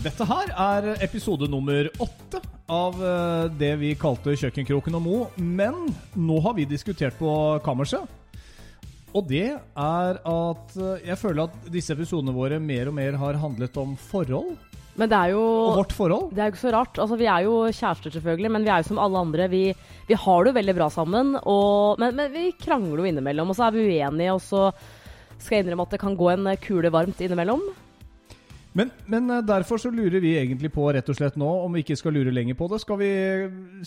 Dette her er episode nummer åtte av eh, det vi kalte Kjøkkenkroken og Mo. Men nå har vi diskutert på kammerset. Og det er at eh, jeg føler at disse episodene våre mer og mer har handlet om forhold. Men det er jo Og vårt forhold. det er jo ikke så rart. Altså, vi er jo kjærester, selvfølgelig, men vi er jo som alle andre. Vi, vi har det jo veldig bra sammen, og, men, men vi krangler jo innimellom. Og så er vi uenige, og så skal jeg innrømme at det kan gå en kule varmt innimellom. Men, men eh, derfor så lurer vi egentlig på rett og slett nå, om vi ikke skal lure lenger på det, skal vi,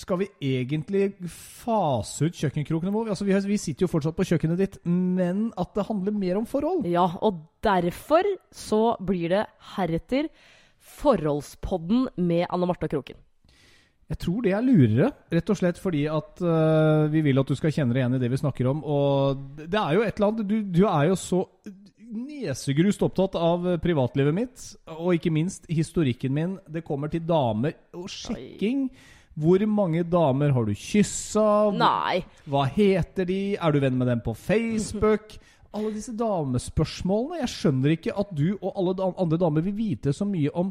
skal vi egentlig fase ut kjøkkenkrokene våre? Altså, vi, har- vi sitter jo fortsatt på kjøkkenet ditt, men at det handler mer om forhold. Ja, og derfor så blir det heretter Forholdspodden med Anne Marte Kroken. Jeg tror det er lurere, rett og slett fordi at uh, vi vil at du skal kjenne deg igjen i det vi snakker om. Og det er jo et eller annet Du, du er jo så nesegrust opptatt av privatlivet mitt, og ikke minst historikken min. Det kommer til damer og sjekking. Hvor mange damer har du kyssa? Nei. Hva heter de? Er du venn med dem på Facebook? Alle disse damespørsmålene. Jeg skjønner ikke at du og alle andre damer vil vite så mye om,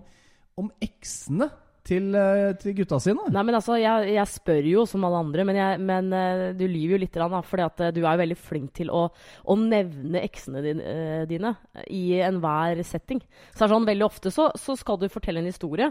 om eksene til, eh, til gutta sine. Nei, men altså, jeg, jeg spør jo som alle andre, men, jeg, men eh, du lyver jo litt, at eh, du er jo veldig flink til å, å nevne eksene din, eh, dine i enhver setting. Så sånn, Veldig ofte så, så skal du fortelle en historie,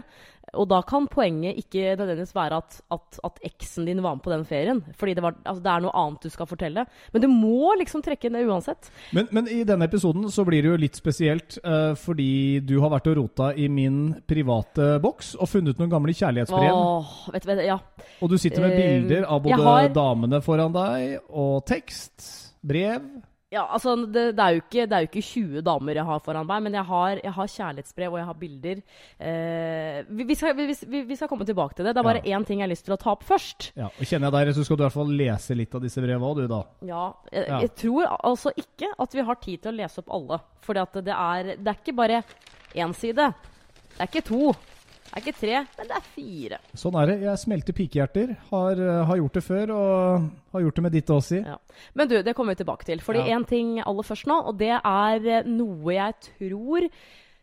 og da kan poenget ikke nødvendigvis være at, at, at eksen din var med på den ferien, fordi det, var, altså, det er noe annet du skal fortelle. Men du må liksom trekke inn det uansett. Men, men i denne episoden så blir det jo litt spesielt, uh, fordi du har vært og rota i min private boks og funnet noen gamle kjærlighetsbrev. Åh, vet du ja. Og du sitter med Eh, bilder av både har- damene foran deg, og tekst, brev. Ja, altså, det, det, er ikke, det er jo ikke 20 damer jeg har foran meg, men jeg har, jeg har kjærlighetsbrev og jeg har bilder. Eh, vi, vi, skal, vi, vi, vi skal komme tilbake til det. Det er bare Ja. én ting jeg har lyst til å ta opp først. Ja, og Kjenner jeg deg rett, så skal du i hvert fall lese litt av disse brevene òg, du, da. Ja, jeg, Ja. jeg tror altså ikke at vi har tid til å lese opp alle. For det det er ikke bare én side. Det er ikke to. Det er ikke tre, men det er fire. Sånn er det. Jeg smelter pikehjerter. Har, eh, har gjort det før, og har gjort det med ditt også. Ja. Men du, det kommer vi tilbake til. Fordi Ja. ting aller først nå, og det er eh, noe jeg tror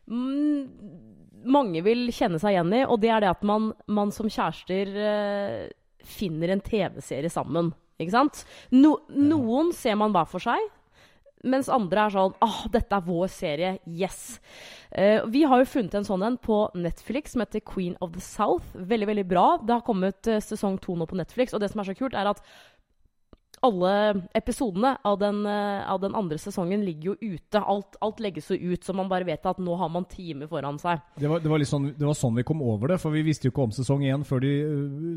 mange vil kjenne seg igjen i, og det er det at man, man som kjærester eh, finner en TV-serie sammen. Ikke sant? No, noen ser man hver for seg. Mens andre er sånn ah, dette er vår serie. Yes. Uh, vi har jo funnet en sånn en på Netflix som heter Queen of the South. Veldig, veldig bra. Det har kommet uh, sesong to nå på Netflix. Og det som er så kult, er at alle episodene av den, uh, av den andre sesongen ligger jo ute. Alt, alt legges jo ut, så man bare vet at nå har man timer foran seg. Det var, det, var sånn, det var sånn vi kom over det, for vi visste jo ikke om sesong én før de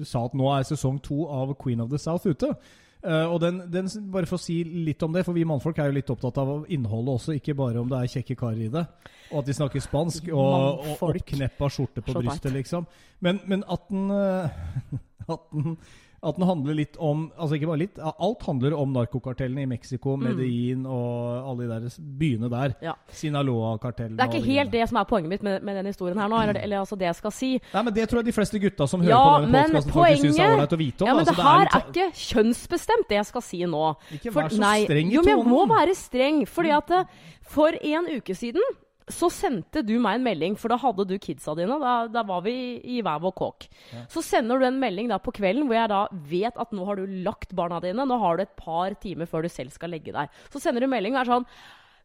sa at nå er sesong to av Queen of the South ute. Eh, og den, den, Bare for å si litt om det, for vi mannfolk er jo litt opptatt av innholdet også, ikke bare om det er kjekke karer i det, og at de snakker spansk, og, og oppkneppa skjorte på brystet, liksom. Men, men at den eh, at den at den handler litt om Altså ikke bare litt, alt handler om narkokartellene i Mexico, Medellin og alle de der byene der. Mm. Ja. Sinaloa-kartellene. Det er ikke helt det som er poenget mitt med, med den historien her nå. Eller, det- eller altså det jeg skal si. Nei, men Det tror jeg de fleste gutta som hører Ja, på denne podkasten, faktisk syns er ålreit å vite om. Ja, men altså, det her jo er ikke kjønnsbestemt, det jeg skal si nå. Ikke vær så nei, streng i tonen. Jo, men jeg må være streng. Fordi at eh, for en uke siden så sendte du meg en melding, for da hadde du kidsa dine. Da, da var vi i hver vår kåk. Så sender du en melding da på kvelden hvor jeg da vet at nå har du lagt barna dine. Nå har du et par timer før du selv skal legge deg. Så sender du melding og er sånn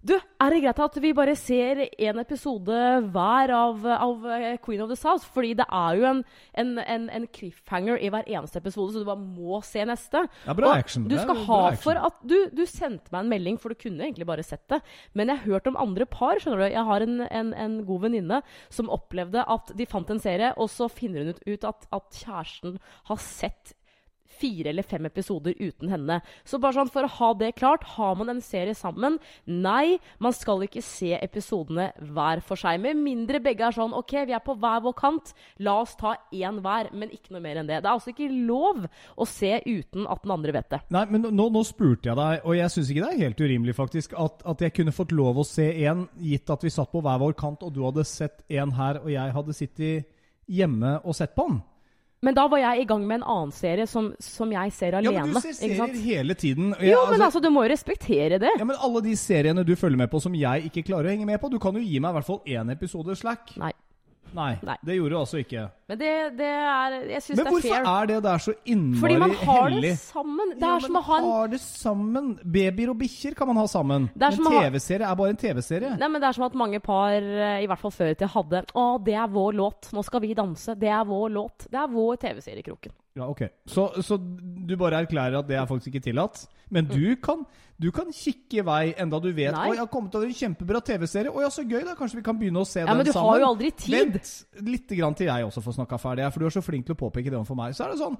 du, er det greit at vi bare ser en episode hver av, av eh, Queen of the South? Fordi det er jo en, en, en, en cliffhanger i hver eneste episode, så du bare må se neste. Ja, bra Og action. Du skal ha action. for at du, du sendte meg en melding, for du kunne egentlig bare sett det. Men jeg har hørt om andre par. skjønner du? Jeg har en, en, en god venninne som opplevde at de fant en serie, og så finner hun ut at, at kjæresten har sett fire eller fem episoder uten henne. Så bare sånn for å ha det klart, har man en serie sammen Nei, man skal ikke se episodene hver for seg. Med mindre begge er sånn OK, vi er på hver vår kant. La oss ta én hver, men ikke noe mer enn det. Det er altså ikke lov å se uten at den andre vet det. Nei, men nå, nå spurte jeg deg, og jeg syns ikke det er helt urimelig, faktisk, at, at jeg kunne fått lov å se en, gitt at vi satt på hver vår kant, og du hadde sett en her, og jeg hadde sittet hjemme og sett på den. Men da var jeg i gang med en annen serie som, som jeg ser alene. Ja, men du ser serier hele tiden. jeg- Jo, men altså, du må jo respektere det. Ja, men Alle de seriene du følger med på som jeg ikke klarer å henge med på, du kan jo gi meg i hvert fall én episode slack. Nei. Nei, Nei. det gjorde det altså ikke. Men det, det er Jeg syns Men det er hvorfor fair. er det der så innmari Fordi man har hellig? det sammen. Det Ja, er som men å ha en har det sammen. Babyer og bikkjer kan man ha sammen. En er Men ha- TV-serie er bare en TV-serie. Nei, men Det er som at mange par, eh, i hvert fall før i tida, hadde Å, det er vår låt. Nå skal vi danse. Det er vår låt. Det er vår TV-serie, Kroken. Ja, ok. Så, så du bare erklærer at det er faktisk ikke tillatt? Men du kan, du kan kikke i vei enda du vet Mm. Nei. Oi, jeg har kommet over en kjempebra TV-serie. Å ja, så gøy, da. Kanskje vi kan begynne å se Ja, den men du sammen? har jo aldri tid. Vent litt grann til jeg også får snakka ferdig, for du er så flink til å påpeke det overfor meg. Så er det sånn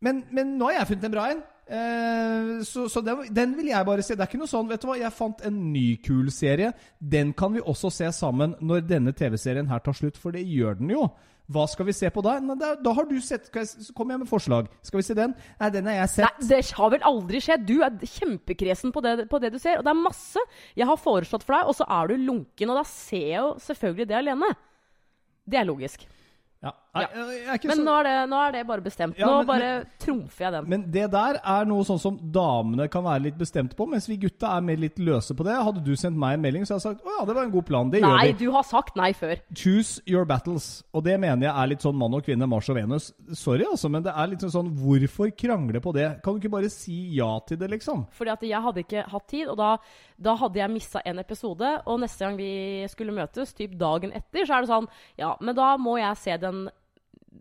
Men, men nå har jeg funnet en bra en. Eh, så så den, den vil jeg bare se. Det er ikke noe sånn Vet du hva, jeg fant en ny kul serie. Den kan vi også se sammen når denne TV-serien her tar slutt, for det gjør den jo. Hva skal vi se på da? Da, da har du sett jeg, kommer jeg med forslag. Skal vi se den? Nei, den har jeg sett. Nei, det har vel aldri skjedd. Du er kjempekresen på det, på det du ser. Og det er masse jeg har foreslått for deg, og så er du lunken. Og da ser jeg jo selvfølgelig det alene. Det er logisk. Ja. Nei, Ja. jeg Men så nå er det, nå er det bare bestemt. Ja, Nå men- bare trumfer jeg den. Men det der er noe sånn som damene kan være litt bestemte på, mens vi gutta er mer litt løse på det. Hadde du sendt meg en melding, så hadde jeg sagt å ja, det var en god plan. Det Nei, gjør vi. du har sagt nei før. Choose your battles. Og det mener jeg er litt sånn mann og kvinne, Mars og Venus. Sorry, altså, men det er litt sånn hvorfor krangle på det? Kan du ikke bare si ja til det, liksom? Fordi at jeg hadde ikke hatt tid, og da, da hadde jeg missa en episode. Og neste gang vi skulle møtes, typ dagen etter, så er det sånn Ja, men da må jeg se den,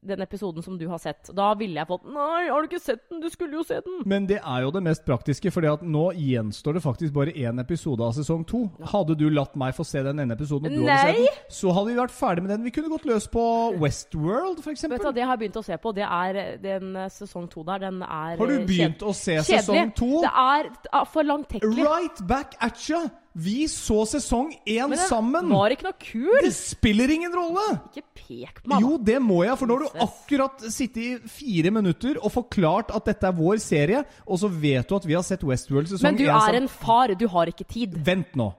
den episoden som du har sett. Da ville jeg fått Nei, har du ikke sett den? Du skulle jo se den! Men det er jo det mest praktiske, at nå gjenstår det faktisk bare én episode av sesong to. Hadde du latt meg få se den ene episoden, og du hadde Nei. sett den, så hadde vi vært ferdig med den. Vi kunne gått løs på Westworld, for Vet du hva, det Det jeg har begynt å se på, det er den eh, sesong to der. Den er Har du eh, begynt kjedelig. å se sesong to? Det er for langtekkelig. Right back at ya! Vi så sesong én det sammen! var ikke noe kul! Det spiller ingen rolle! Ikke pek på meg. Jo, det må jeg, for nå har du akkurat sittet i fire minutter og forklart at dette er vår serie, og så vet du at vi har sett Westworld sesong Men du er sammen. en far. Du har ikke tid. Vent nå.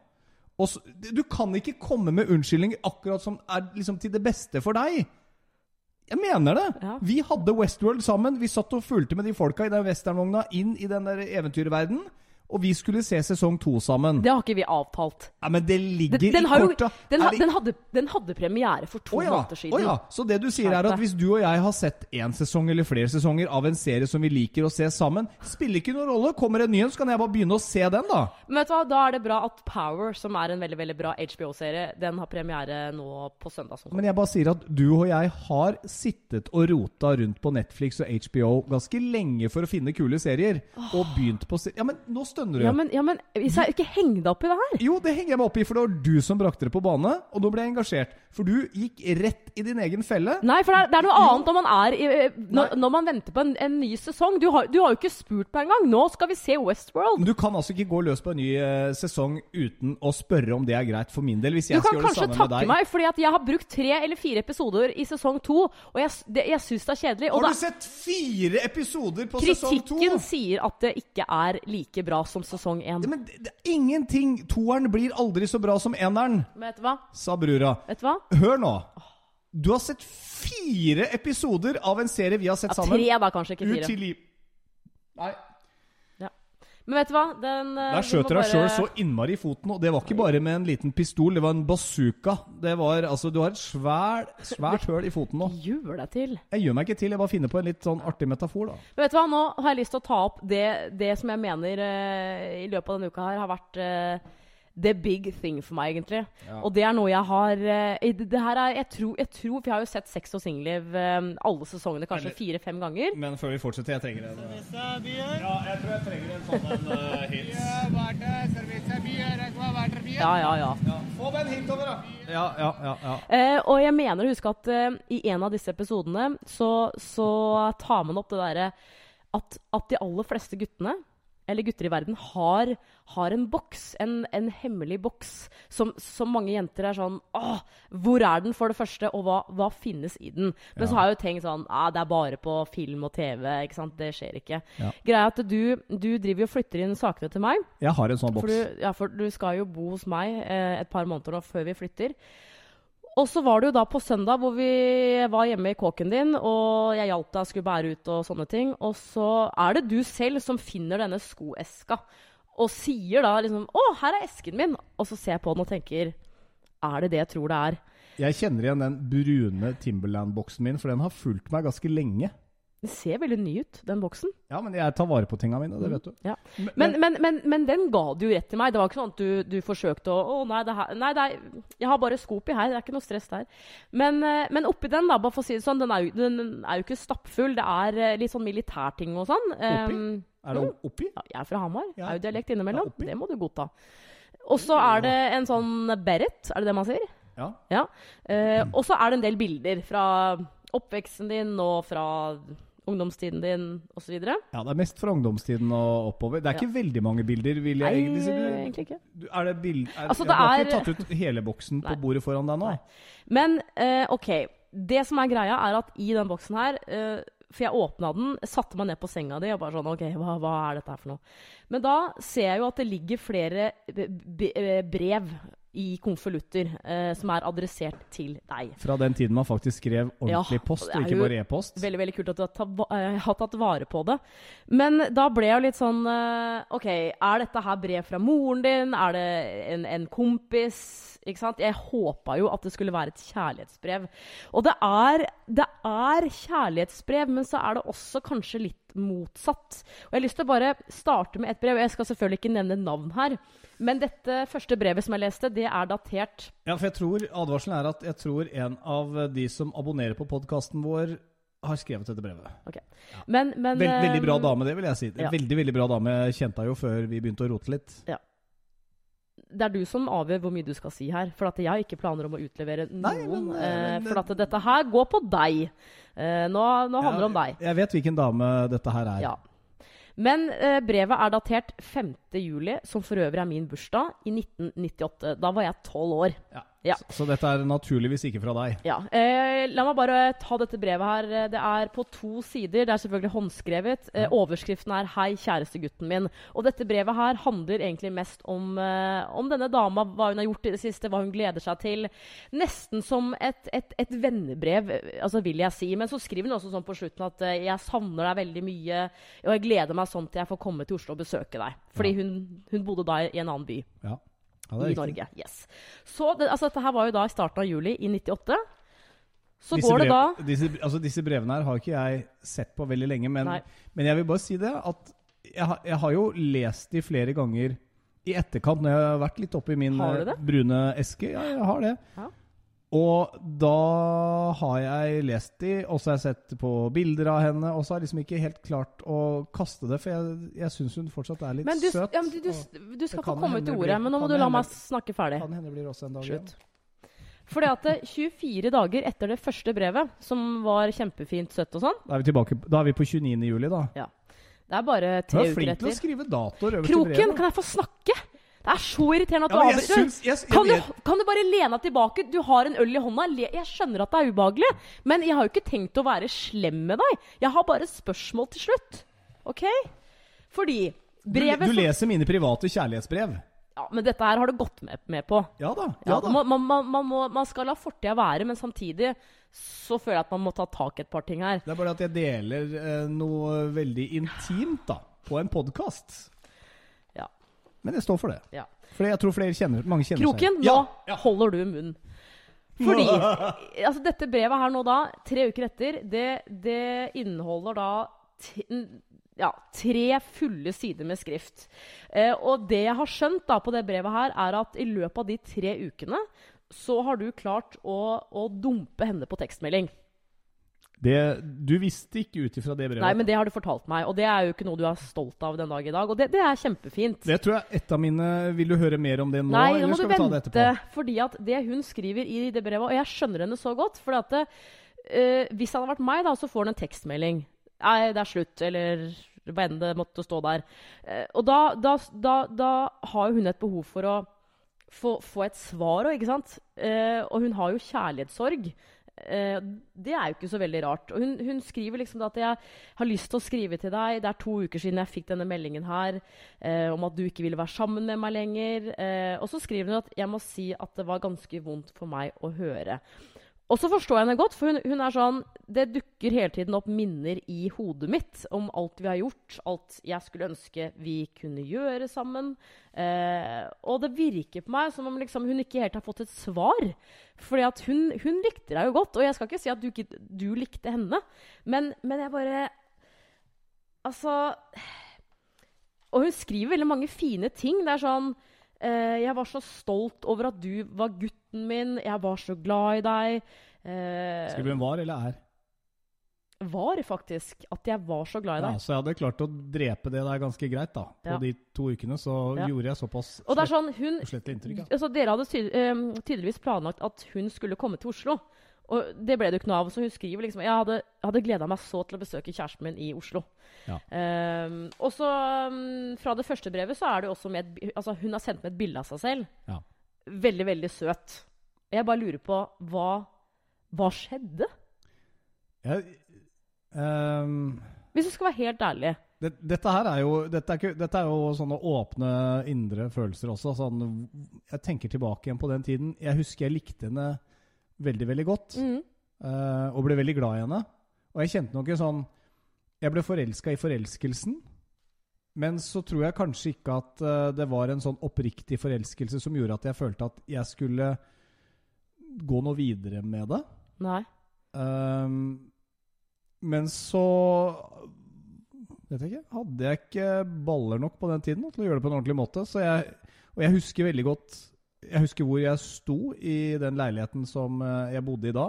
Og så, du kan ikke komme med unnskyldninger akkurat som er liksom til det beste for deg. Jeg mener det. Ja. Vi hadde Westworld sammen. Vi satt og fulgte med de folka i den westernvogna inn i den der eventyrverdenen. Og vi skulle se sesong to sammen. Det har ikke vi avtalt. Ja, Men det ligger Den, den, i korta. den, ha, den, hadde, den hadde premiere for to oh, ja. måneder siden. Oh, ja. Så det du sier er at hvis du og jeg har sett én sesong eller flere sesonger av en serie som vi liker å se sammen, spiller ikke noen rolle. Kommer en ny en, så kan jeg bare begynne å se den, da. Men vet du hva, da er det bra at Power, som er en veldig veldig bra HBO-serie, den har premiere nå på søndag. Men jeg bare sier at du og jeg har sittet og rota rundt på Netflix og HBO ganske lenge for å finne kule serier. Og begynt på Ja, men nå stønner du. Ja, men, ja, men ikke heng deg opp i det her Jo, det henger jeg meg opp i, for det var du som brakte det på bane. Og nå ble jeg engasjert. For du gikk rett i din egen felle. Nei, for det er, det er noe annet når man, er i, eh, når, når man venter på en, en ny sesong. Du har, du har jo ikke spurt meg engang. Nå skal vi se Westworld. Men du kan altså ikke gå løs på en ny eh, sesong uten å spørre om det er greit for min del. Hvis jeg skal gjøre det samme med deg. Du kan kanskje takke meg, fordi at jeg har brukt tre eller fire episoder i sesong to, og jeg, det, jeg syns det er kjedelig. Har da, du sett fire episoder på sesong to? kritikken sier at det ikke er like bra som sesong én. Men det, det ingenting. Toeren blir aldri så bra som eneren, Men vet du hva? sa brura. Vet du hva? Hør nå. Du har sett fire episoder av en serie vi har sett Ja, sammen. tre, da, kanskje. Ikke Ut fire. til liv. Nei. Men vet du hva? Den, eh, Der skjøt dere sjøl bare- så innmari i foten, og det var ikke bare med en liten pistol, det var en bazooka. Det var, altså, Du har et svær, svært høl i foten nå. Gjør deg til. Jeg gjør meg ikke til, jeg bare finner på en litt sånn artig metafor, da. Men vet du hva, nå har jeg lyst til å ta opp det, det som jeg mener uh, i løpet av denne uka her har vært eh, the big thing for meg, egentlig. Ja. Og det er noe jeg har eh, det, det her er, jeg, tror, jeg tror, for jeg har jo sett Sex og singelliv eh, alle sesongene kanskje fire-fem ganger. Men før vi fortsetter, jeg trenger en beer. Ja, jeg tror jeg trenger en sånn en uh, hits. Yeah, water, cerveza, beer, aqua, water, beer. Ja, ja, ja. Ja, få den hit over, da! Ja, ja, ja. ja. Eh, og jeg mener å huske at eh, i en av disse episodene så, så tar man opp det derre at, at de aller fleste guttene, eller gutter i verden, har, har en boks. En, en hemmelig boks som, som mange jenter er sånn Åh, hvor er den, for det første, og hva, hva finnes i den? Men Ja. så har jeg jo tenkt sånn ah, Det er bare på film og TV. ikke sant? Det skjer ikke. Ja. Greia er at du, du driver og flytter inn sakene til meg. Jeg har en sånn For boks. du, ja, for du skal jo bo hos meg eh, et par måneder nå før vi flytter. Og så var det jo da på søndag hvor vi var hjemme i kåken din, og jeg hjalp deg skulle bære ut og sånne ting. Og så er det du selv som finner denne skoeska, og sier da liksom 'Å, her er esken min'. Og så ser jeg på den og tenker 'Er det det jeg tror det er?' Jeg kjenner igjen den brune Timberland-boksen min, for den har fulgt meg ganske lenge. Den ser veldig ny ut, den boksen. Ja, men jeg tar vare på tinga mine, det vet du. Ja. Men, Men, men, men, den ga du jo rett til meg. Det var ikke sånn at du, du forsøkte å Å, nei, det her, nei det er, jeg har bare sko oppi her. Det er ikke noe stress der. Men, eh, men oppi den, da, bare for å si det sånn, den er den er jo ikke stappfull. Det er eh, litt sånn militærting og sånn. Oppi? Er det oppi? ja, jeg er fra Hamar. Ja. Er jo dialekt innimellom. Ja, det må du godta. Og så er det en sånn beret, er det det man sier? Ja. Ja. Eh, og så er det en del bilder fra oppveksten din og fra ungdomstiden din osv. ja, det er mest fra ungdomstiden og oppover. Det er ikke veldig mange bilder, vil Nei, jeg egentlig si. Du, egentlig ikke. du, er det bild... Er, Altså, ja, det du har ikke tatt ut hele boksen på bordet foran deg nå? Nei. Men uh, OK. Det som er greia, er at i den boksen her uh, For jeg åpna den, satte meg ned på senga di og bare sånn OK, hva, hva er dette her for noe? Men da ser jeg jo at det ligger flere brev i konvolutter eh, som er adressert til deg. Fra den tiden man faktisk skrev ordentlig Ja, post, og ikke bare e-post. Veldig veldig kult at du har, eh, har tatt vare på det. Men da ble jeg jo litt sånn eh, OK, er dette her brev fra moren din? Er det en, en kompis? Ikke sant? Jeg håpa jo at det skulle være et kjærlighetsbrev. Og det er, det er kjærlighetsbrev, men så er det også kanskje litt motsatt. Og jeg har lyst til å bare starte med et brev. Jeg skal selvfølgelig ikke nevne navn her. Men dette første brevet som jeg leste, det er datert Ja, for jeg tror, Advarselen er at jeg tror en av de som abonnerer på podkasten vår, har skrevet dette brevet. Men, men Vel, veldig bra eh, dame, det vil jeg si. ja. Veldig veldig bra dame. Jeg kjente henne jo før vi begynte å rote litt. Ja. det er du som avgjør hvor mye du skal si her. For at jeg har ikke planer om å utlevere noen. Nei, men, eh, eh, for at dette her går på deg. Eh, nå, nå handler det om deg. Jeg vet hvilken dame dette her er. Ja. Men eh, brevet er datert 5. juli, som for øvrig er min bursdag, i 1998. Da var jeg tolv år. Ja. Ja. Så, dette er naturligvis ikke fra deg. Ja. Eh, la meg bare ta dette brevet her. Det er på to sider. Det er selvfølgelig håndskrevet. Eh, overskriften er 'Hei, kjæreste gutten min'. Og dette brevet her handler egentlig mest om, eh, om denne dama, hva hun har gjort i det siste, hva hun gleder seg til. Nesten som et, et, et vennebrev, eh, altså vil jeg si. Men så skriver hun også sånn på slutten at eh, 'jeg savner deg veldig mye', og 'jeg gleder meg sånn til jeg får komme til Oslo og besøke deg'. Fordi Ja. hun, hun bodde da i en annen by Ja. Ja, i. Norge. Yes. Så det, altså, dette her var jo da i starten av juli i 98. Så Disse går det brev- da disse, altså disse brevene her har ikke jeg sett på veldig lenge, men, men jeg vil bare si det at jeg, har- jeg har jo lest de flere ganger i etterkant når jeg har vært litt oppi min eh, brune eske. Ja, jeg har det. Ja. Og da har jeg lest de, og så har jeg sett på bilder av henne, og så har jeg liksom ikke helt klart å kaste det, for jeg, jeg syns hun fortsatt er litt Men du, søt. ja, men du, du, du skal få komme til ordet, blir- men nå må du la meg snakke ferdig. kan hende blir også en dag igjen. Fordi at 24 dager etter det første brevet, som var kjempefint søtt og sånn Da er vi tilbake Da er vi på 29. juli, da. Det er bare Du tre er flink til å skrive datoer Kroken, kan jeg få snakke? Det er så irriterende at du ja, avbryter. Kan du, kan du bare lene deg tilbake? Du har en øl i hånda. Jeg skjønner at det er ubehagelig, men jeg har jo ikke tenkt å være slem med deg. Jeg har bare spørsmål til slutt. OK? Fordi brevet du du leser mine private kjærlighetsbrev. Ja, Men dette her har du gått med, med på. Ja da. Ja, da. man, man, man, man, må, man skal la fortida være, men samtidig så føler jeg at man må ta tak i et par ting her. Det er bare at jeg deler eh, noe veldig intimt da, på en podkast. Men jeg står for det. Ja. For jeg tror flere kjenner, mange kjenner Kroken, seg nå Ja, ja. holder du munn. Fordi altså dette brevet her nå da, tre uker etter, det, det inneholder da t ja, tre fulle sider med skrift. Eh, og det jeg har skjønt da på det brevet her, er at i løpet av de tre ukene så har du klart å, å dumpe henne på tekstmelding. Det, du visste ikke ut ifra det brevet. Nei, men det har du fortalt meg, og det er jo ikke noe du er stolt av den dag i dag. Og det, det er kjempefint. Det tror jeg et av mine Vil du høre mer om det nå, Nei, eller må skal vi ta det vente. etterpå? Fordi at det hun skriver i det brevet Og jeg skjønner henne så godt. Fordi at det, eh, Hvis det hadde vært meg, da, så får hun en tekstmelding. Nei, det er slutt. Eller hva enn det måtte stå der. Eh, og da, da, da, da har hun et behov for å få, få et svar òg, ikke sant? Eh, og hun har jo kjærlighetssorg. Eh, det er jo ikke så veldig rart. Og hun, hun skriver liksom at jeg har lyst til å skrive til deg. Det er to uker siden jeg fikk denne meldingen her eh, om at du ikke ville være sammen med meg lenger. Eh, og så skriver hun at jeg må si at det var ganske vondt for meg å høre. Og så forstår jeg henne godt, for hun, hun er sånn Det dukker hele tiden opp minner i hodet mitt om alt vi har gjort, alt jeg skulle ønske vi kunne gjøre sammen. Eh, og det virker på meg som om liksom, hun ikke helt har fått et svar. Fordi hun, hun likte deg jo godt, og jeg skal ikke si at du, ikke, du likte henne, men, men jeg bare Altså Og hun skriver veldig mange fine ting. Det er sånn eh, Jeg var så stolt over at du var gutten min. Jeg var så glad i deg. Eh, Skulle hun var eller er? var faktisk at jeg var så glad i Ja, deg. så jeg hadde klart å drepe det der ganske greit, da. På Ja. de to ukene så Ja. gjorde jeg såpass Og det er sånn, hun inntrykk. Ja. altså Dere hadde ty eh, tydeligvis planlagt at hun skulle komme til Oslo. Og det ble det jo ikke noe av. Så hun skriver liksom Jeg hadde, hadde gleda meg så til å besøke kjæresten min i Oslo. Ja. Um, og så um, Fra det første brevet så er det jo også med et, Altså Hun har sendt med et bilde av seg selv. Ja. Veldig, veldig søt. Jeg bare lurer på hva Hva skjedde? Jeg, um, Hvis du skal være helt ærlig. det, dette her er jo dette er, dette er jo sånne åpne indre følelser også. Sånn, jeg tenker tilbake igjen på den tiden. Jeg husker jeg likte henne veldig, veldig godt. Mm. Uh, og ble veldig glad i henne. Og jeg kjente noe sånn Jeg ble forelska i forelskelsen. Men så tror jeg kanskje ikke at uh, det var en sånn oppriktig forelskelse som gjorde at jeg følte at jeg skulle gå noe videre med det. Nei. Um, men så vet jeg ikke, hadde jeg ikke baller nok på den tiden da, til å gjøre det på en ordentlig måte. Så jeg, og jeg husker veldig godt jeg husker hvor jeg sto i den leiligheten som eh, jeg bodde i da.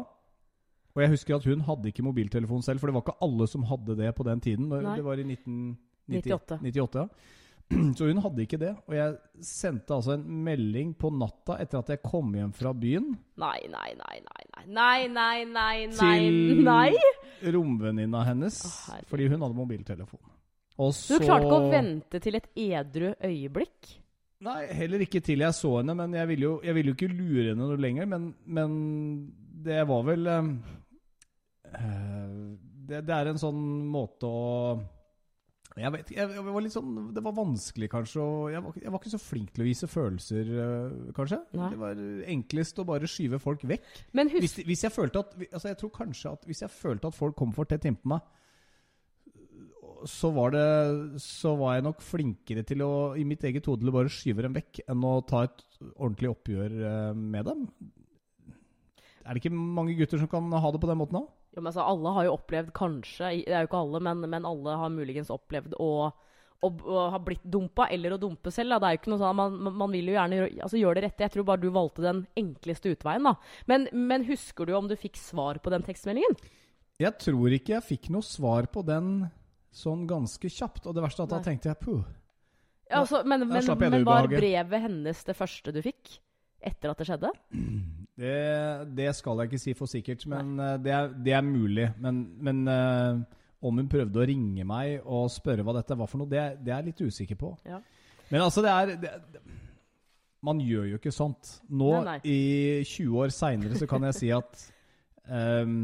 Og jeg husker at hun hadde ikke mobiltelefon selv, for det var ikke alle som hadde det på den tiden. Nei. Det var i 1998. 98, ja. Så hun hadde ikke det. Og jeg sendte altså en melding på natta etter at jeg kom hjem fra byen. Nei, nei, nei, nei, nei, nei, nei, nei, Til nei. romvenninna hennes. Å, fordi hun hadde mobiltelefon. Og så Du klarte ikke å vente til et edru øyeblikk? Nei, heller ikke til jeg så henne, men jeg ville jo, jeg ville jo ikke lure henne noe lenger. Men, men det var vel eh, det, det er en sånn måte å jeg vet, jeg, jeg var litt sånn, Det var vanskelig, kanskje. Jeg, var, jeg var ikke så flink til å vise følelser, øh, kanskje. Nei. Det var enklest å bare skyve folk vekk. Men Hvis, hvis jeg følte at altså Jeg tror kanskje at hvis jeg følte at folk kom for tett innpå meg, så var det Så var jeg nok flinkere til å i mitt eget hode til å bare skyve dem vekk, enn å ta et ordentlig oppgjør eh, med dem. Er det ikke mange gutter som kan ha det på den måten òg? jo, men altså, Alle har jo opplevd kanskje Det er jo ikke alle, men, men alle har muligens opplevd å, å, å ha blitt dumpa eller å dumpe selv. Da. Det er jo ikke noe sånn, man, man- vil jo gjerne altså, gjøre det rette. Jeg tror bare du valgte den enkleste utveien. da. Men, men husker du om du fikk svar på den tekstmeldingen? Jeg tror ikke jeg fikk noe svar på den sånn ganske kjapt. Og det verste er at da tenkte jeg puh. Ja, altså, men, men, men var brevet hennes det første du fikk? Etter at det skjedde? Det, det skal jeg ikke si for sikkert, men eh, det er, det er mulig. Men, men uh, om hun prøvde å ringe meg og spørre hva dette var for noe, det, det er jeg litt usikker på. Ja. Men altså, det er Man gjør jo ikke sånt. Nå, Nei, nei. i 20 år seinere, så kan jeg si at um,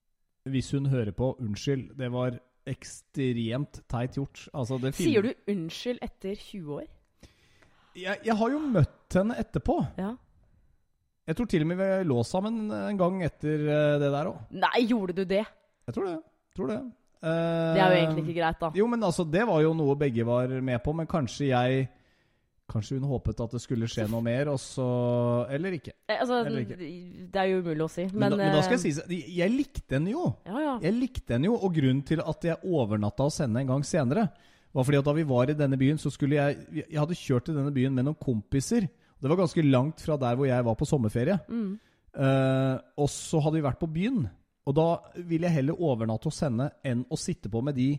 hvis hun hører på, unnskyld, det var ekstremt teit gjort. Altså, Sier du unnskyld etter 20 år? jeg, jeg har jo møtt henne etterpå. Ja. Jeg tror til og med vi lå sammen en gang etter eh, det der òg. Nei, gjorde du det? Jeg tror det. Tror det. Det er jo egentlig ikke greit, da. Jo, men altså, det var jo noe begge var med på, men kanskje jeg Kanskje hun håpet at det skulle skje noe mer, og så Eller ikke. Eh, Altså, Eller ikke. det er jo umulig å si. Men, Men, da, men da skal eh, jeg si Jeg likte henne jo. Ja, ja. Jeg likte henne jo, og grunnen til at jeg overnatta hos henne en gang senere, var fordi at da vi var i denne byen, så skulle jeg Jeg hadde kjørt til denne byen med noen kompiser. Det var ganske langt fra der hvor jeg var på sommerferie. Mm. Uh, og så hadde vi vært på byen. Og da ville jeg heller overnatte hos henne enn å sitte på med de,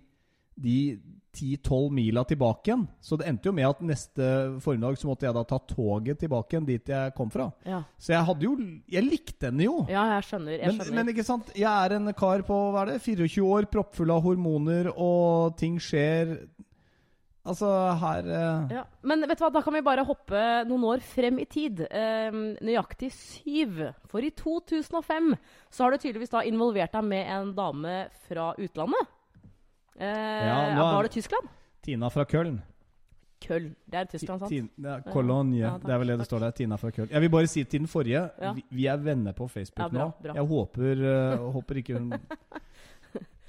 de 10-12 mila tilbake igjen. Så det endte jo med at neste formiddag så måtte jeg da ta toget tilbake igjen dit jeg kom fra. Ja. Så jeg hadde jo Jeg likte henne jo. ja, jeg skjønner. Jeg Men, skjønner. men ikke sant, jeg er en kar på hva er det, 24 år, proppfull av hormoner, og ting skjer Altså, her eh, ja. Men vet du hva, da kan vi bare hoppe noen år frem i tid. Ehm, nøyaktig syv. For i 2005 så har du tydeligvis da involvert deg med en dame fra utlandet. Eh, Ja, Var det Tyskland? Tina fra Köln. Köln. Det er Tyskland, sant? Tin, ja, Cologne. Ja, det er vel det det står der. Tina fra Köln. Jeg vil bare si til den forrige Ja. vi, vi er venner på Facebook Ja, bra, nå. bra. Jeg håper, uh, håper ikke hun uh,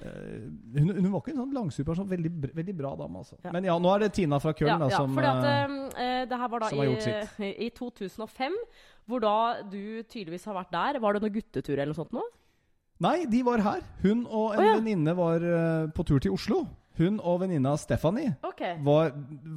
hun, hun var ikke en sånn langsuper, sånn veldig, veldig bra dame, altså. Men ja, nå er det Tina fra Köln ja, da, ja, som fordi at eh, Det her var da i, i 2005, hvor da du tydeligvis har vært der. Var det noen guttetur eller noe sånt nå? Nei, de var her. Hun og en oh, ja. venninne var uh, på tur til Oslo. Hun og venninna Stephanie okay. var,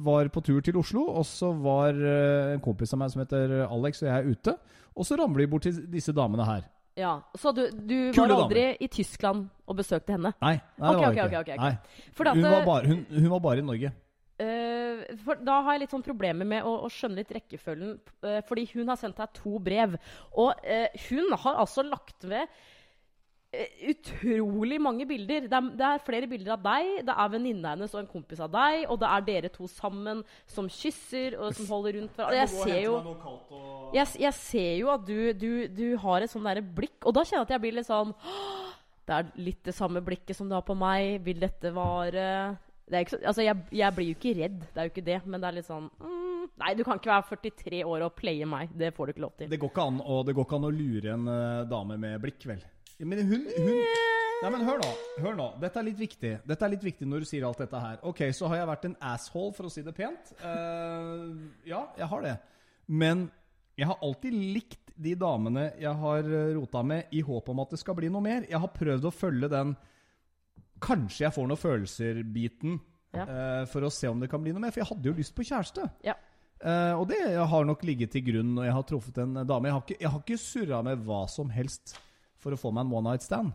var på tur til Oslo, og så var uh, en kompis av meg som heter Alex og jeg ute. Og så ramler vi bort til disse damene her. Ja, Så du, du var aldri i Tyskland og besøkte henne? Nei, nei okay, det var okay, ikke. Nei. At, Hun, var bare, hun, hun var bare i Norge. Uh, for da har jeg litt sånn problemer med å, å skjønne litt rekkefølgen. Uh, fordi hun har sendt deg to brev. Og hun har altså lagt ved utrolig mange bilder. Det er, det er flere bilder av deg, det er venninna hennes og en kompis av deg, og det er dere to sammen som kysser og som holder rundt hverandre. Jeg ser jo jeg, jeg ser jo at du, du, du har et sånn derre blikk, og da kjenner jeg at jeg blir litt sånn Det er litt det samme blikket som du har på meg. Vil dette vare det er ikke så, altså jeg, jeg blir jo ikke redd, det er jo ikke det, men det er litt sånn mm, Nei, du kan ikke være 43 år og playe meg. Det får du ikke lov til. Det går ikke an, å- det går ikke an å lure en uh, dame med blikk, vel. Men hun, hun Nei, men hør nå. hør nå Dette er litt viktig Dette er litt viktig når du sier alt dette her. Ok, så har jeg vært en asshole, for å si det pent. Uh, ja, jeg har det. Men jeg har alltid likt de damene jeg har eh, rota med, i håp om at det skal bli noe mer. Jeg har prøvd å følge den Kanskje jeg får noen følelser-biten Ja. uh, for å se om det kan bli noe mer. For jeg hadde jo lyst på kjæreste. Ja. Uh, og det har nok ligget til grunn når jeg har truffet en dame. Jeg har ikke, jeg har ikke surra med hva som helst for å få meg en one night stand.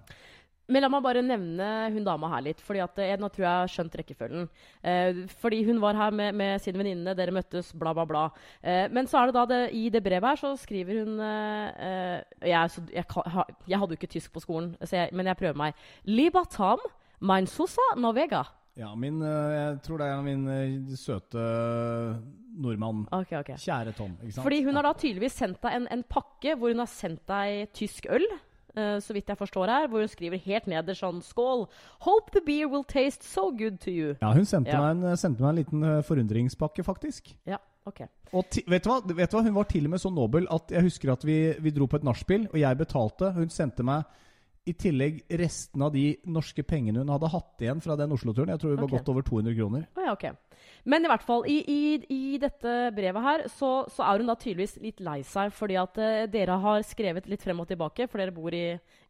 Men la meg bare nevne hun dama her litt. fordi at jeg, Nå tror jeg har skjønt rekkefølgen. Eh, fordi hun var her med, med sin venninne, dere møttes, bla, bla, bla. Eh, men så er det da det, i det brevet her så skriver hun eh, eh, jeg, så, jeg, jeg hadde jo ikke tysk på skolen, men jeg prøver meg. Libatam, mein sosa novega. Ja, min, eh, jeg tror det er min eh, søte nordmann. Ok, ok. Kjære Tom. ikke sant? Fordi hun har da tydeligvis sendt deg en, en pakke hvor hun har sendt deg tysk øl. Eh, så vidt jeg forstår her, hvor hun skriver helt nederst sånn Skål! Hope the beer will taste so good to you. Ja, hun sendte, Ja. Meg en, sendte meg en liten eh, forundringspakke, faktisk. Ja, ok. Og ti, vet, du vet du hva? Hun var til og med så nobel at jeg husker at vi, vi dro på et nachspiel, og jeg betalte. Hun sendte meg i tillegg resten av de norske pengene hun hadde hatt igjen fra den Oslo-turen. Jeg tror det var okay. godt over 200 kroner. Oh, ja, ok. Men i hvert fall, i, i, i dette brevet her, så, så er hun da tydeligvis litt lei seg fordi at uh, dere har skrevet litt frem og tilbake, for dere bor i,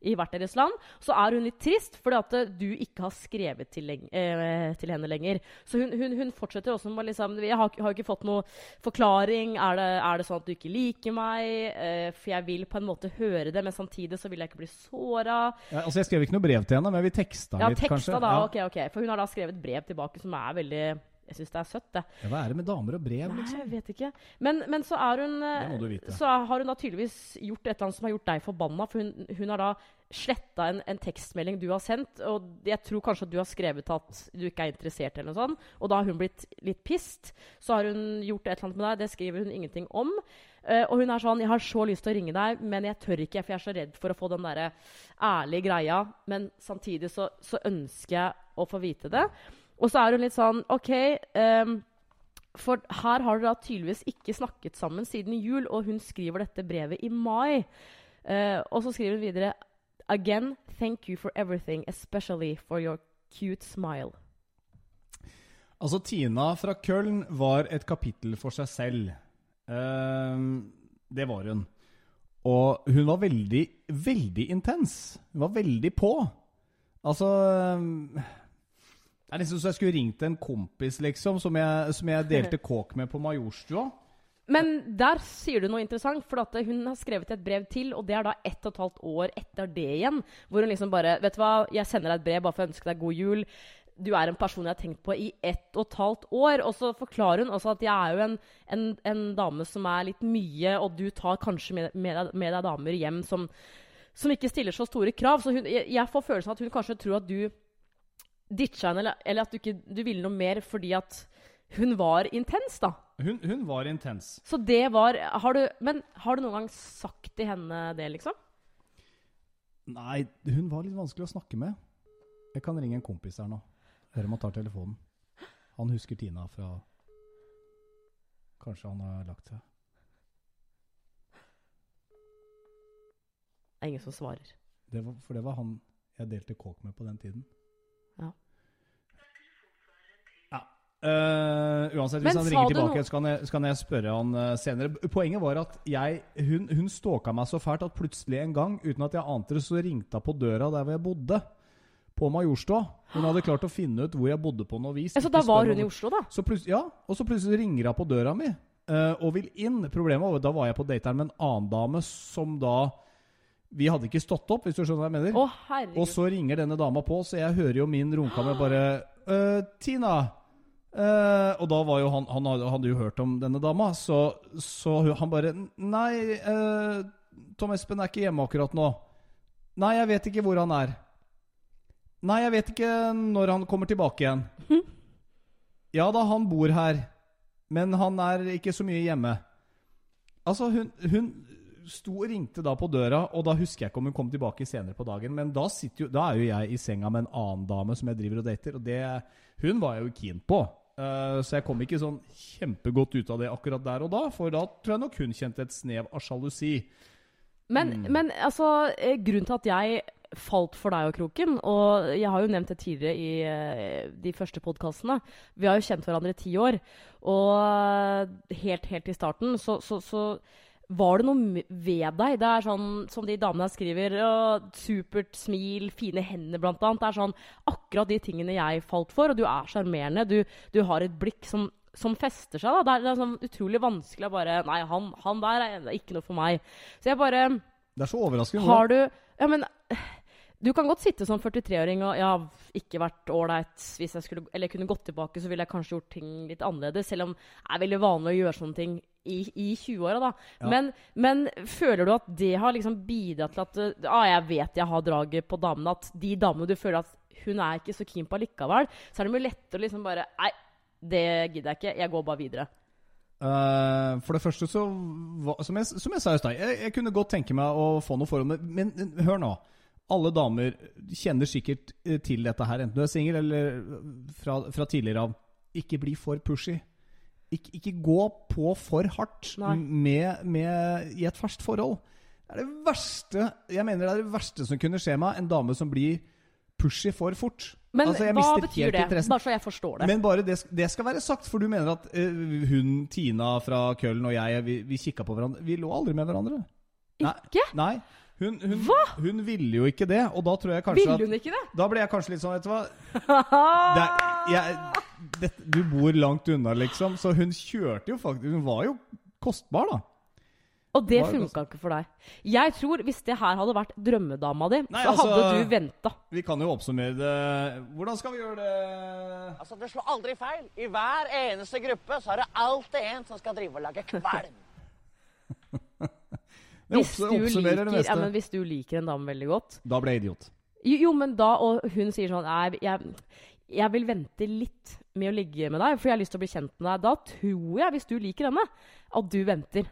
i hvert deres land. Så er hun litt trist fordi at uh, du ikke har skrevet til, eh, til henne lenger. Så hun, hun, hun fortsetter også med liksom Jeg har, har ikke fått noe forklaring. Er det, er det sånn at du ikke liker meg? For jeg vil på en måte høre det, men samtidig så vil jeg ikke bli såra. Ja, altså Jeg skrev ikke noe brev til henne, men vi teksta Ja, litt, teksta kanskje. da. Ja. Ok, ok. For hun har da skrevet brev tilbake som er veldig Jeg syns det er søtt, det. Ja, hva er det med damer og brev, Nei, liksom? jeg vet ikke. Men, men så hun. Så har hun da tydeligvis gjort et eller annet som har gjort deg forbanna. For hun, hun har da sletta en, en tekstmelding du har sendt, og jeg tror kanskje at du har skrevet at du ikke er interessert, eller noe sånt. Og da har hun blitt litt pissed. Så har hun gjort et eller annet med deg, det skriver hun ingenting om. Uh, og hun er sånn 'Jeg har så lyst til å ringe deg, men jeg tør ikke, for jeg er så redd for å få den derre ærlige greia.' Men samtidig så, så ønsker jeg å få vite det. Og så er hun litt sånn 'OK' um, for her har dere tydeligvis ikke snakket sammen siden jul, og hun skriver dette brevet i mai. Uh, og så skriver hun videre Again, thank you for everything, especially for your cute smile. Altså, Tina fra Køln var et kapittel for seg selv. Ehm, det var hun. Og hun var veldig, veldig intens. Hun var veldig på. Altså ehm, Det er nesten så jeg skulle ringt en kompis, liksom, som jeg, som jeg delte kåk med på Majorstua. Men der sier du noe interessant, for at hun har skrevet et brev til, og det er da ett og et halvt år etter det igjen, hvor hun liksom bare Vet du hva, jeg sender deg et brev bare for å ønske deg god jul. Du er en person jeg har tenkt på i ett og et halvt år. Og så forklarer hun også at jeg er jo en, en, en dame som er litt mye, og du tar kanskje med, med, deg, med deg damer hjem som, som ikke stiller så store krav. Så hun, jeg, jeg får følelsen av at hun kanskje tror at du ditcha henne, eller, eller at du ikke du ville noe mer fordi at hun var intens, da. Hun, hun var intens. Så det var har du, Men har du noen gang sagt til henne det, liksom? Nei, hun var litt vanskelig å snakke med. Jeg kan ringe en kompis her nå. Høre om han tar telefonen. Han husker Tina fra Kanskje han har lagt seg. Det er ingen som svarer. Det var, for det var han jeg delte kåk med på den tiden. Ja. Eh, uansett, hvis Men han ringer tilbake, noe- så kan, jeg, så kan jeg spørre han uh, senere. Poenget var at jeg, hun, hun stalka meg så fælt at plutselig en gang, uten at jeg ante det, så ringte hun på døra der hvor jeg bodde. På Majorstua. Hun hadde klart å finne ut hvor jeg bodde på noe vis. Ja, så da var hun i Oslo, da? så ja, og så plutselig ringer hun på døra mi uh, og vil inn. Problemet var da var jeg på dateren med en annen dame som da Vi hadde ikke stått opp, hvis du skjønner hva jeg mener. Å, Og så ringer denne dama på, så jeg hører jo min romkamer bare «Øh, Tina! Øh», og da var jo han Han hadde, hadde jo hørt om denne dama, så, så han bare Nei, uh, Tom Espen er ikke hjemme akkurat nå. Nei, jeg vet ikke hvor han er. Nei, jeg vet ikke når han kommer tilbake igjen. Ja da, han bor her, men han er ikke så mye hjemme. Altså, hun, hun sto og ringte da på døra, og da husker jeg ikke om hun kom tilbake senere på dagen, men da, sitter jo, da er jo jeg i senga med en annen dame som jeg driver og dater, og det Hun var jeg jo keen på. Eh, så jeg kom ikke sånn kjempegodt ut av det akkurat der og da, for da tror jeg nok hun kjente et snev av sjalusi. Men, Mm. men altså, eh, grunnen til at jeg falt for deg og Kroken, og jeg har jo nevnt det tidligere i eh, de første podkastene Vi har jo kjent hverandre i ti år, og helt, helt i starten så, så, så var det noe ved deg? Det er sånn som de damene her skriver. og supert smil, fine hender, blant annet. Det er sånn akkurat de tingene jeg falt for. Og du er sjarmerende. Du, du har et blikk som, som fester seg. Da. Det er, det er sånn utrolig vanskelig å bare Nei, han, han der er ikke noe for meg. Så jeg bare Det er så overraskende. Har du Ja, men du kan godt sitte som 43-åring og jeg har ikke vært ålreit hvis jeg skulle Eller kunne gått tilbake, så ville jeg kanskje gjort ting litt annerledes. Selv om det er veldig vanlig å gjøre sånne ting i, i 20-åra, da. Ja. Men, men føler du at det har liksom bidratt til at Ja, ah, Jeg vet jeg har draget på damene. At de damene du føler at hun er ikke så keen på allikevel, så er det mye lettere å liksom bare Nei, det gidder jeg ikke. Jeg går bare videre. Uh, for det første så Som jeg, som jeg sa i stad, jeg, jeg kunne godt tenke meg å få noe forhold Men men hør nå. Alle damer kjenner sikkert eh, til dette her, enten du er singel eller fra, fra tidligere av. Ikke bli for pushy. Ikke, ikke gå på for hardt med, med, i et ferskt forhold. Det er det verste Jeg mener det er det verste som kunne skje meg. En dame som blir pushy for fort. Men Altså, hva betyr det? interessen. Bare så jeg forstår det. Men bare det, det skal være sagt, for du mener at uh, hun, Tina fra Køln og jeg, vi, vi kikka på hverandre. Vi lå aldri med hverandre. Nei. ikke? Nei. Hun, hun, Hva? hun ville jo ikke det, og da tror jeg kanskje Ville hun ikke det? Da ble jeg kanskje litt sånn, vet du hva det jeg, det, Du bor langt unna, liksom. Så hun kjørte jo faktisk Hun var jo kostbar, da. Og det funka ikke for deg. Jeg tror hvis det her hadde vært drømmedama di, Nei, så altså- hadde du venta. Vi kan jo oppsummere det Hvordan skal vi gjøre det? Altså, Det slår aldri feil. I hver eneste gruppe så er det alltid en som skal drive og lage kvalm. Hvis, du liker- ja, men hvis du liker en dame veldig godt Da ble jeg idiot. Jo, jo men da, og hun sier sånn Nei, jeg, jeg vil vente litt med å ligge med deg, for jeg har lyst til å bli kjent med deg. Da tror jeg, hvis du liker henne, at du venter.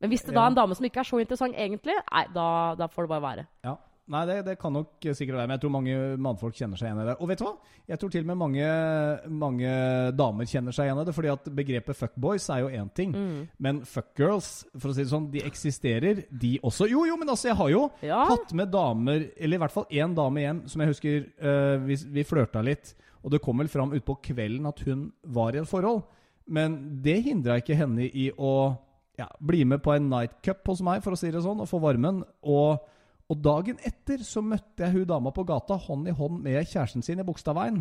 Men hvis det da er en dame som ikke er så interessant egentlig, nei, da, da får det bare være. Ja. Nei, det, det kan nok sikkert være, men jeg tror mange mannfolk kjenner seg igjen i det. Og vet du hva? Jeg tror til og med mange, mange damer kjenner seg igjen i det, fordi at begrepet fuckboys er jo én ting. Mm. Men fuckgirls, for å si det sånn, de eksisterer, de også. Jo, jo, men altså, jeg har jo Ja. hatt med damer, eller i hvert fall én dame hjem, som jeg husker uh, vi, vi flørta litt, og det kom vel fram utpå kvelden at hun var i et forhold. Men det hindra ikke henne i å ja, bli med på en nightcup hos meg, for å si det sånn, og få varmen. Og, og dagen etter så møtte jeg hun dama på gata hånd i hånd med kjæresten sin i Bogstadveien.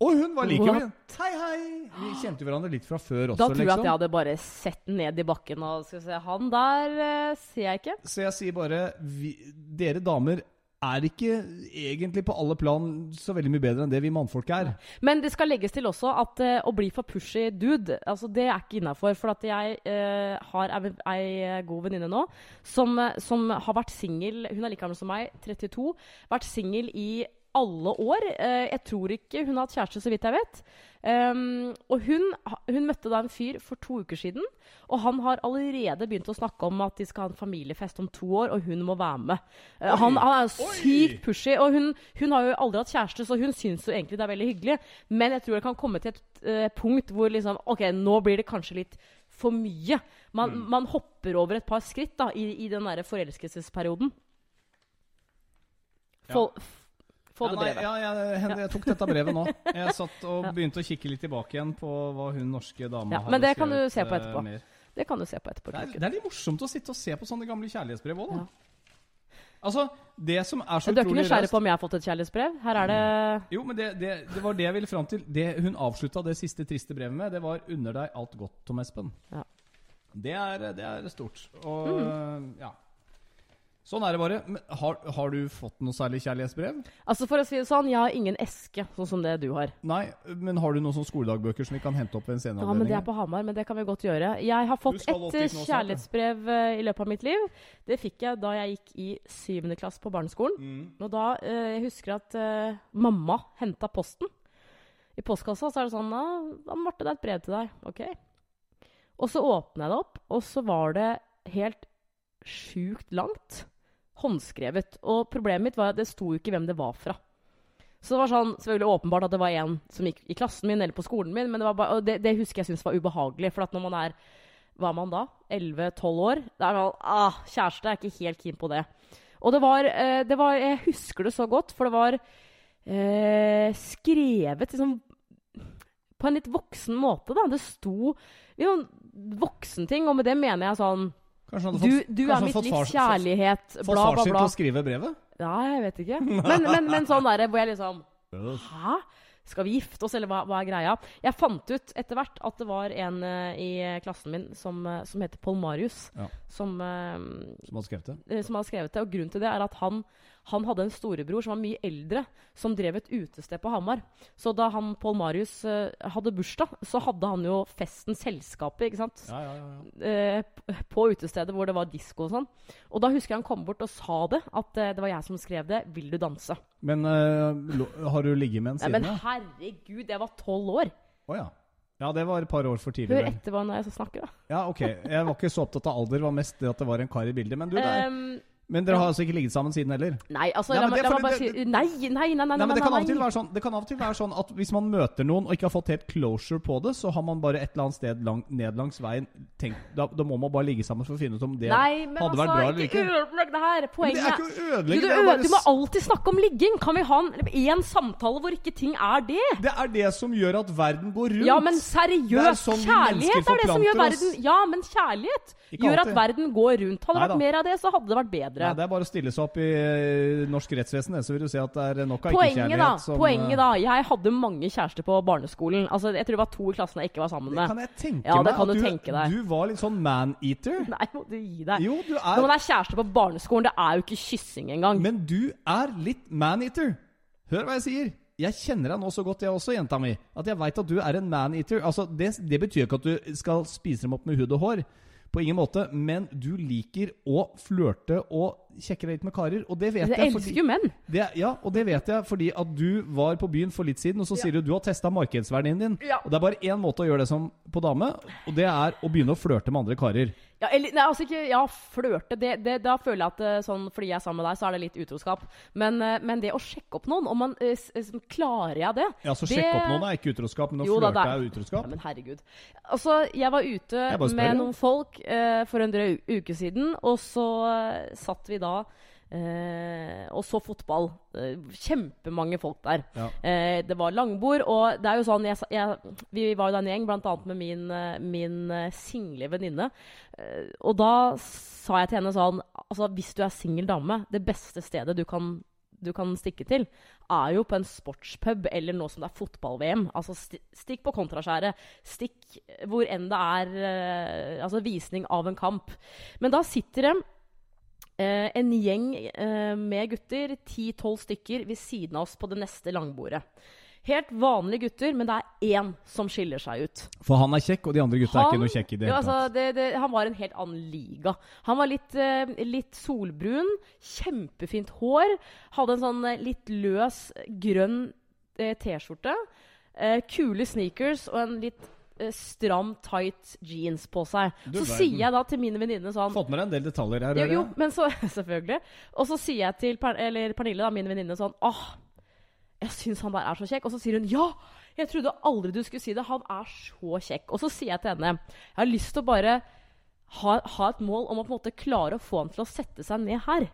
Og hun var like min. Hei, hei! Vi kjente hverandre litt fra før også, Da tror jeg liksom. at jeg hadde bare sett ned i bakken og skal se Han der eh, ser jeg ikke. Så jeg sier bare vi, Dere damer er ikke egentlig på alle plan så veldig mye bedre enn det vi mannfolk er. Men det skal legges til også at uh, å bli for pushy dude, altså det er ikke innafor. For at jeg uh, har ei, ei god venninne nå som, eh, som har vært singel Hun er like gammel som meg, 32. Vært singel i alle år. Eh, jeg tror ikke hun har hatt kjæreste, så vidt jeg vet. Um, og hun, hun møtte da en fyr for to uker siden, og han har allerede begynt å snakke om at de skal ha en familiefest om to år, og hun må være med. Uh, han, han er jo sykt pushy, og hun, hun har jo aldri hatt kjæreste, så hun syns jo egentlig det er veldig hyggelig. Men jeg tror det kan komme til et uh, punkt hvor liksom OK, nå blir det kanskje litt for mye. Man, Mm. man hopper over et par skritt da, i, i den derre forelskelsesperioden. For, f- få Ja, det nei, brevet. ja, jeg, jeg tok dette brevet nå. Jeg satt og begynte å kikke litt tilbake igjen på hva hun norske dama Ja, hadde men det kan du se på eh, etterpå. mer. Det kan du se på etterpå. Det er, det er litt morsomt å sitte og se på sånne gamle kjærlighetsbrev òg, da. Ja. Altså, det som er så utrolig Du er ikke nysgjerrig på om jeg har fått et kjærlighetsbrev? Her er det Jo, men det, det, det var det jeg ville fram til. Det hun avslutta det siste triste brevet med, det var 'Unner deg alt godt, Tom Espen'. Ja. Det, er, det er stort. Og Mm. ja. Sånn er det bare. Men har, har du fått noe særlig kjærlighetsbrev? Altså For å si det sånn, jeg har ingen eske, sånn som det du har. Nei, men har du noen sånne skoledagbøker som vi kan hente opp ved en senere Ja, men Det er på Hamar, men det kan vi godt gjøre. Jeg har fått et eh, nå snart, kjærlighetsbrev eh, i løpet av mitt liv. Det fikk jeg da jeg gikk i syvende klasse på barneskolen. Mm. Og da eh, Jeg husker at eh, mamma henta posten i postkassa. Så er det sånn da, Marte, det er et brev til deg.' Ok. Og så åpna jeg det opp, og så var det helt sjukt langt. Håndskrevet. Og problemet mitt var at det sto jo ikke hvem det var fra. Så det var sånn, selvfølgelig åpenbart at det var en som gikk i klassen min eller på skolen min, men det, bare, det, det husker jeg syntes var ubehagelig. For at når man er hva er man da? 11-12 år? Det er sånn, ah, Kjæreste er ikke helt keen på det. Og det var, eh, det var Jeg husker det så godt, for det var eh, skrevet liksom på en litt voksen måte, da. Det sto liksom voksenting, og med det mener jeg sånn Kanskje han hadde Du, fått, du du er mitt fått livs fars- kjærlighet, bla, bla, far bla, sin bla. til å skrive brevet? Ja, jeg vet ikke. Men, men, men sånn derre hvor jeg liksom Hæ? Skal vi gifte oss, eller hva, hva er greia? Jeg fant ut etter hvert at det var en uh, i klassen min som, uh, som heter Paul Marius, Ja. som, uh, Som hadde skrevet det? som hadde skrevet det. Og grunnen til det er at han, han hadde en storebror som var mye eldre, som drev et utested på Hamar. Så da han Paul Marius uh, hadde bursdag, så hadde han jo festen Selskapet, ikke sant? Ja, ja, ja. ja. eh, på utestedet hvor det var disko og sånn. Og da husker jeg han kom bort og sa det, at uh, det var jeg som skrev det. 'Vil du danse?' Men har du ligget med en siden? men herregud, jeg var tolv år! Oh, ja. Ja, det var et par år for tidlig. Hør etter hva jeg snakker, da. Ja, ok. Jeg var ikke så opptatt av alder, det var mest det at det var en kar i bildet. Men, du, der, Ehm, men dere har altså ikke ligget sammen siden heller? nei, altså, nei, la, meg- bare si Nei, nei, nei, nei, nei, men det kan, av og til være sånn, det kan av og til være sånn at hvis man møter noen og ikke har fått helt closure på det, så har man bare et eller annet sted lang, ned langs veien tenkt da, da må man bare ligge sammen for å finne ut om det Nei, men hadde altså, vært bra eller ikke ødelegg det her! Men det er ikke du, ødelegge, du, bare du må alltid snakke om ligging! Kan vi ha en, en samtale hvor ikke ting er det? Det er det som gjør at verden går rundt. Ja, men er seriøst! sånn kjærlighet er det som gjør verden oss. Ja, men kjærlighet gjør at verden går rundt. Hadde det vært mer av det, så hadde det vært bedre. Nei, det er bare å stille seg opp i eh, norsk rettsvesen, så vil du se at det er nok av ikke-kjærlighet som Poenget eh, da Jeg hadde mange kjærester på barneskolen. Altså, Jeg tror det var to i klassen jeg ikke var sammen med. Det kan jeg tenke Ja, det meg. kan at du tenke deg. Du var litt sånn man-eater. Nei, må du gi deg. Jo, du Når er man er kjæreste på barneskolen, det er jo ikke kyssing engang. Men du er litt man-eater. Hør hva jeg sier. Jeg kjenner deg nå så godt, jeg også, jenta mi, at jeg veit at du er en man-eater. Altså, det, det betyr ikke at du skal spise dem opp med hud og hår. På ingen måte. Men du liker å flørte og kjekke deg litt med karer. Og det vet jeg jeg. elsker jo menn. det, ja, og det vet jeg fordi at du var på byen for litt siden, og så sier du du har testa markedsverdien din. Ja. Og det er bare én måte å gjøre det som på dame, og det er å begynne å flørte med andre karer. Ja, eller, nei, altså ikke Ja, flørte. Det, det, da føler jeg at eh, sånn, fordi jeg er sammen med deg, så er det litt utroskap. Men, eh, men det å sjekke opp noen, om man, eh, s- s- klarer jeg det? Ja, så sjekke opp noen er ikke utroskap, men å flørte er utroskap. Ja, men herregud. Altså, jeg var ute Jeg med noen folk eh, for en drøy uke siden, og så satt vi da eh, og så fotball. Eh, kjempemange folk der. Ja. Eh, det var langbord, og det er jo sånn jeg, jeg, Vi var jo da en gjeng, annet med min, eh, min eh, single venninne. Eh, og da sa jeg til henne sånn Altså, hvis du er singel dame, det beste stedet du kan du kan stikke til, er jo på en sportspub eller nå som det er fotball-VM. Altså Stikk på kontraskjæret. Stikk hvor enn det er altså visning av en kamp. Men da sitter det eh, en gjeng eh, med gutter, 10-12 stykker, ved siden av oss på det neste langbordet. Helt vanlige gutter, men det er én som skiller seg ut. For han er kjekk, og de andre gutta er ikke noe kjekke i det jo, altså, det, det, han var en helt annen liga. Han var litt, eh, litt solbrun, kjempefint hår. Hadde en sånn eh, litt løs grønn eh, T-skjorte. Eh, kule sneakers og en litt stram, tight jeans på seg. Du så verden. sier jeg da til mine venninner sånn Fått med deg en del detaljer her. jo, jo, men så Selvfølgelig. Og så sier jeg til per, eller Pernille, da, min venninne, sånn Åh, jeg syns han der er så kjekk. Og så sier hun ja, Jeg trodde aldri du skulle si det. Han er så kjekk. Og så sier jeg til henne Jeg har lyst til å bare ha, ha et mål om å på en måte klare å få han til å sette seg ned her.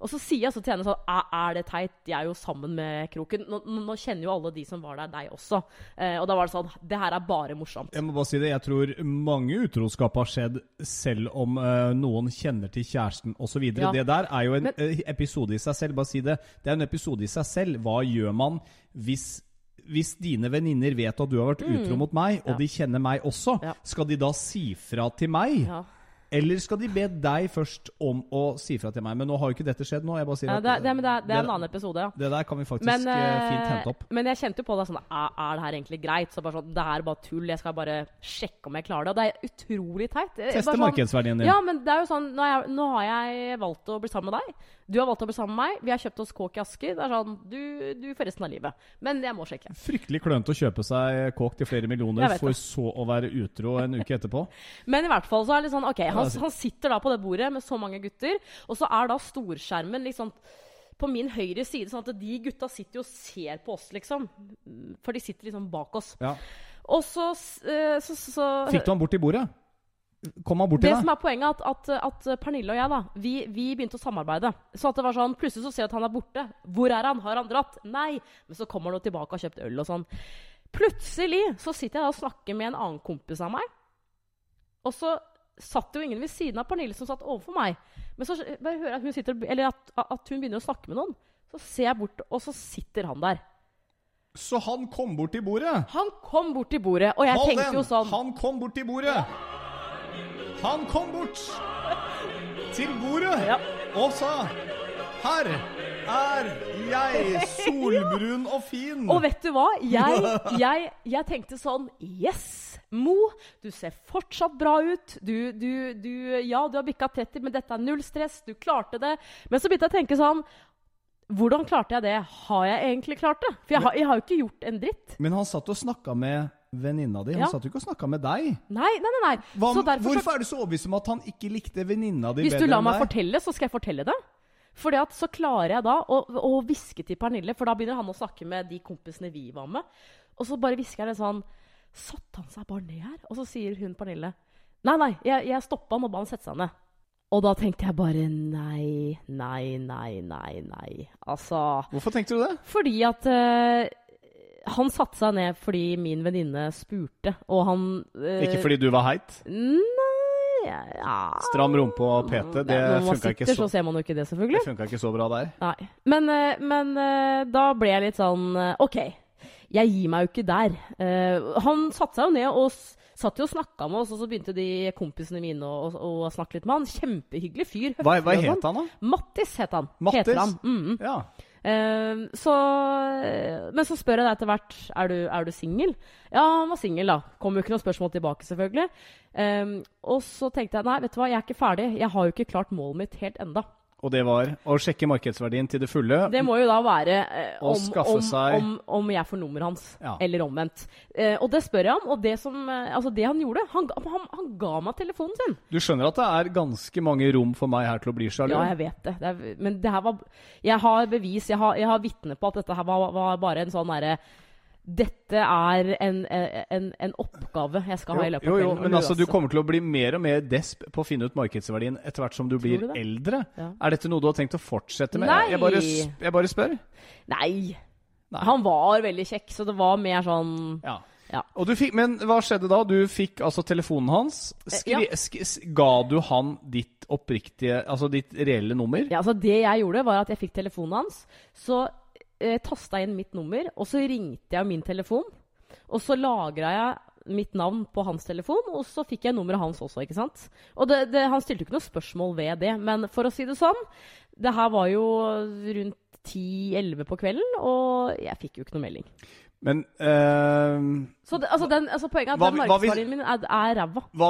Og så sier jeg så til henne sånn Er, det teit? Jeg er jo sammen med Kroken. Nå, nå kjenner jo alle de som var der, deg også. Eh, og da var det sånn Det her er bare morsomt. Jeg må bare si det, jeg tror mange utroskap har skjedd selv om eh, noen kjenner til kjæresten osv. Ja. Det der er jo en Men- eh, episode i seg selv. Bare si det. Det er en episode i seg selv. Hva gjør man hvis hvis dine venninner vet at du har vært utro mot meg, og Mm. Ja. de kjenner meg også, Ja. skal de da si fra til meg? Ja. Eller skal de be deg først om å si fra til meg? Men nå har jo ikke dette skjedd nå. Jeg bare sier Ja, det, det, det, det er en annen episode, ja. det der kan vi faktisk Men, eh, fint eh, hente opp. men jeg kjente jo på det sånn Er, er det her egentlig greit? Så bare sånn Det er bare tull. Jeg skal bare sjekke om jeg klarer det. Og det er utrolig teit. Teste sånn- markedsverdien din. Ja, men det er jo sånn nå, jeg, nå har jeg valgt å bli sammen med deg. Du har valgt å bli sammen med meg. Vi har kjøpt oss kåk i Asker. Det er sånn Du, du får resten av livet. Men jeg må sjekke. Fryktelig klønete å kjøpe seg kåk til flere millioner, for det. så å være utro en uke etterpå. Men i hvert fall så er det litt sånn Ok, han, altså- han sitter da på det bordet med så mange gutter, og så er da storskjermen liksom på min høyre side, sånn at de gutta sitter jo og ser på oss, liksom. For de sitter liksom bak oss. Ja. Og så, eh, så, så, så Fikk du han bort til bordet? Kom han bort til Det deg? som er poenget, at, at, at Pernille og jeg da, vi, vi begynte å samarbeide. Så at det var sånn, Plutselig så ser jeg at han er borte. Hvor er han? Har han dratt? Nei. Men så kommer han jo tilbake og har kjøpt øl og sånn. Plutselig så sitter jeg da og snakker med en annen kompis av meg. Og så satt jo ingen ved siden av Pernille som satt overfor meg. Men så bare hører jeg at hun, sitter, eller at, at hun begynner å snakke med noen. Så ser jeg bort, og så sitter han der. Så han kom bort til bordet? Han kom bort til bordet, og jeg Hold tenkte den! jo sånn Han kom bort til bordet! Han kom bort til bordet Ja. og sa Her er jeg, solbrun og fin. Og vet du hva? Jeg, jeg, jeg tenkte sånn Yes! Mo, du ser fortsatt bra ut. Du, du, du Ja, du har bikka 30, men dette er null stress. Du klarte det. Men så begynte jeg å tenke sånn Hvordan klarte jeg det? Har jeg egentlig klart det? For jeg har, jeg har jo ikke gjort en dritt. Men han satt og snakka med venninna di. Han Ja. satt jo ikke og snakka med deg. Nei, nei, nei. nei. Hva, så derfor så, hvorfor er du så overbevist om at han ikke likte venninna di Hvis du bedre lar meg fortelle, så skal jeg fortelle det. Fordi at så klarer jeg da å, hviske til Pernille, for da begynner han å snakke med de kompisene vi var med. Og så bare hvisker jeg det sånn Satte han seg bare ned her? Og så sier hun Pernille Nei, nei, jeg, jeg stoppa han og ba han sette seg ned. Og da tenkte jeg bare nei, nei, nei, nei, nei. Altså Hvorfor tenkte du det? Fordi at eh, han satte seg ned fordi min venninne spurte, og han eh, Ikke fordi du var heit? Nei ja. Stram rumpe og PT, det ja, funka ikke, så- så ser man jo ikke det, selvfølgelig. det funka ikke så bra der. Nei. Men, eh, men eh, da ble jeg litt sånn OK, jeg gir meg jo ikke der. Han satte seg jo ned og satt jo og snakka med oss, og så begynte de kompisene mine å, å, å snakke litt med han. Kjempehyggelig fyr. Hva, hva het sånn. han, da? Mattis het han. Mattis? Heter han. Mm. Ja. Eh, så, men så spør jeg deg etter hvert er du, er singel. Ja, han var singel, da. Kom jo ikke noe spørsmål tilbake, selvfølgelig. Um, og så tenkte jeg nei, vet du hva, jeg er ikke ferdig. Jeg har jo ikke klart målet mitt helt enda. Og det var å sjekke markedsverdien til det fulle. Det må jo da være eh, om, om, om, om jeg får nummeret hans, Ja. eller omvendt. Eh, og det spør jeg om. Og det, som, eh, altså det han gjorde han, han, han ga meg telefonen sin. Du skjønner at det er ganske mange rom for meg her til å bli sjalu? Ja, jeg vet det. det er, men det her var Jeg har bevis, jeg har, jeg har vitne på at dette her var, var bare en sånn derre dette er en, en, en oppgave jeg skal ha i løpet av av jo, jo, men altså, du kommer til å bli mer og mer desp på å finne ut markedsverdien etter hvert som du blir du eldre. Ja. Er dette noe du har tenkt å fortsette med? Nei! Jeg bare, jeg bare spør. Nei. Nei. Han var veldig kjekk, så det var mer sånn Ja. Ja. Og du fikk, men hva skjedde da? Du fikk altså telefonen hans. Skri, ja. sk, ga du han ditt oppriktige Altså ditt reelle nummer? Ja, altså Det jeg gjorde, var at jeg fikk telefonen hans. Så eh, tasta inn mitt nummer, og så ringte jeg min telefon. Og så lagra jeg mitt navn på hans telefon, og så fikk jeg nummeret hans også. ikke sant? Og det, det, Han stilte jo ikke noe spørsmål ved det, men for å si det sånn Det her var jo rundt 10-11 på kvelden, og jeg fikk jo ikke noe melding. Men eh, Så det, altså den, altså poenget er at Hva den hva min er, er ræva. hva,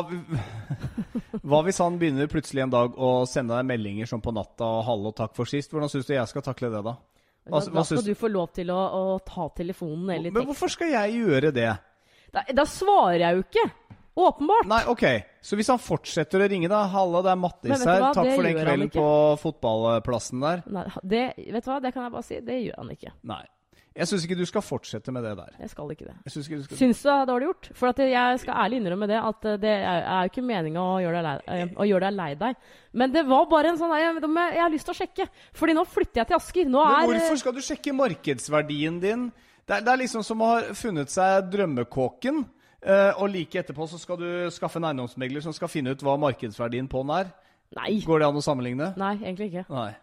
hva hvis han begynner plutselig en dag å sende deg meldinger som på natta og 'hallo, takk for sist'? Hvordan syns du jeg skal takle det, da? Hva- Da, da skal du få lov til å, å ta telefonen eller Men hvorfor skal jeg gjøre det? Da, da svarer jeg jo ikke! Åpenbart. Nei, ok. Så hvis han fortsetter å ringe, da 'Halla, det er Mattis her. Takk Det for den kvelden på fotballplassen der'. Nei, det, vet du hva, det kan jeg bare si. Det gjør han ikke. Nei. Jeg syns ikke du skal fortsette med det der. Jeg skal ikke det. Jeg ikke du skal... Syns det er dårlig gjort? For jeg skal ærlig innrømme det, at det er er jo ikke meninga å, gjøre deg lei- eh, å gjøre deg lei deg. Men det var bare en sånn jeg, jeg har lyst til å sjekke. Fordi nå flytter jeg til Asker. Nå Men er hvorfor skal du sjekke markedsverdien din? Det er, det er liksom som å ha funnet seg drømmekåken, eh, og like etterpå så skal du skaffe en eiendomsmegler som skal finne ut hva markedsverdien på den er. Nei. Går det an å sammenligne? Nei, egentlig ikke. Nei.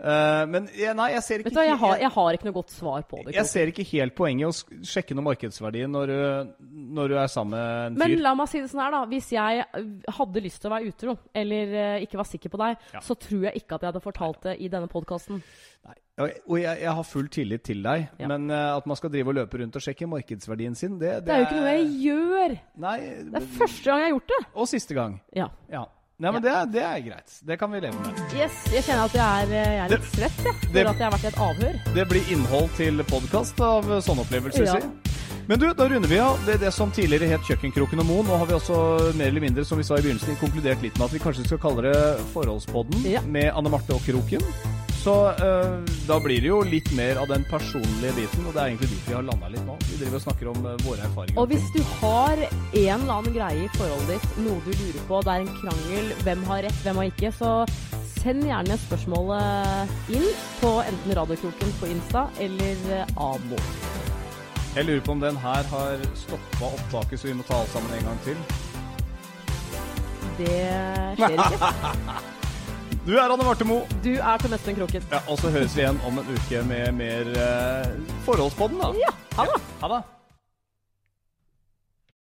Eh, men nei, jeg ser ikke Vet du hva, jeg har, jeg, har ikke noe godt svar på det. jeg ser ikke helt poenget å sjekke noe markedsverdi når du, når du er sammen med en Men la meg si det sånn her, da. Hvis jeg øh, hadde lyst til å være utro, eller ikke var sikker på deg, Ja. så tror jeg ikke at jeg hadde fortalt det i denne podkasten. Og jeg, jeg har full tillit til deg, Ja. men uh, at man skal drive og løpe rundt og sjekke markedsverdien sin, det, Det er jo ikke noe jeg gjør! Nei, Det er første gang jeg har gjort det. og siste gang. Ja. Ja. Nei, men det, det er greit. Det kan vi leve med. Yes, jeg kjenner at jeg er, øh, jeg er litt svett, jeg. For det- at jeg har vært i et avhør. Det blir innhold til podkast av sånne opplevelser. Ja. si. Men du, da runder vi av. Det det som tidligere het Kjøkkenkroken og Mo. Nå har vi også mer eller mindre, som vi sa i begynnelsen, konkludert litt med at vi kanskje skal kalle det Forholdspodden Ja. med Anne Marte og Kroken. Så uh, da blir det jo litt mer av den personlige biten, og det er egentlig dit vi har landa litt nå. Vi driver og snakker om uh, våre erfaringer. Og hvis du har en eller annen greie i forholdet ditt, noe du lurer på, det er en krangel, hvem har rett, hvem har ikke, så send gjerne spørsmålet inn på enten Radiokroken på Insta eller øh, Amo. Jeg lurer på om den her har stoppa opptaket, så vi må ta alt sammen en gang til. Det skjer ikke. Du er Anne Marte Mo. Du er til Espen Kroken. Ja, og så høres vi igjen om en uke med mer uh, Forholdspodden, da. Ja, ha det! Ha det.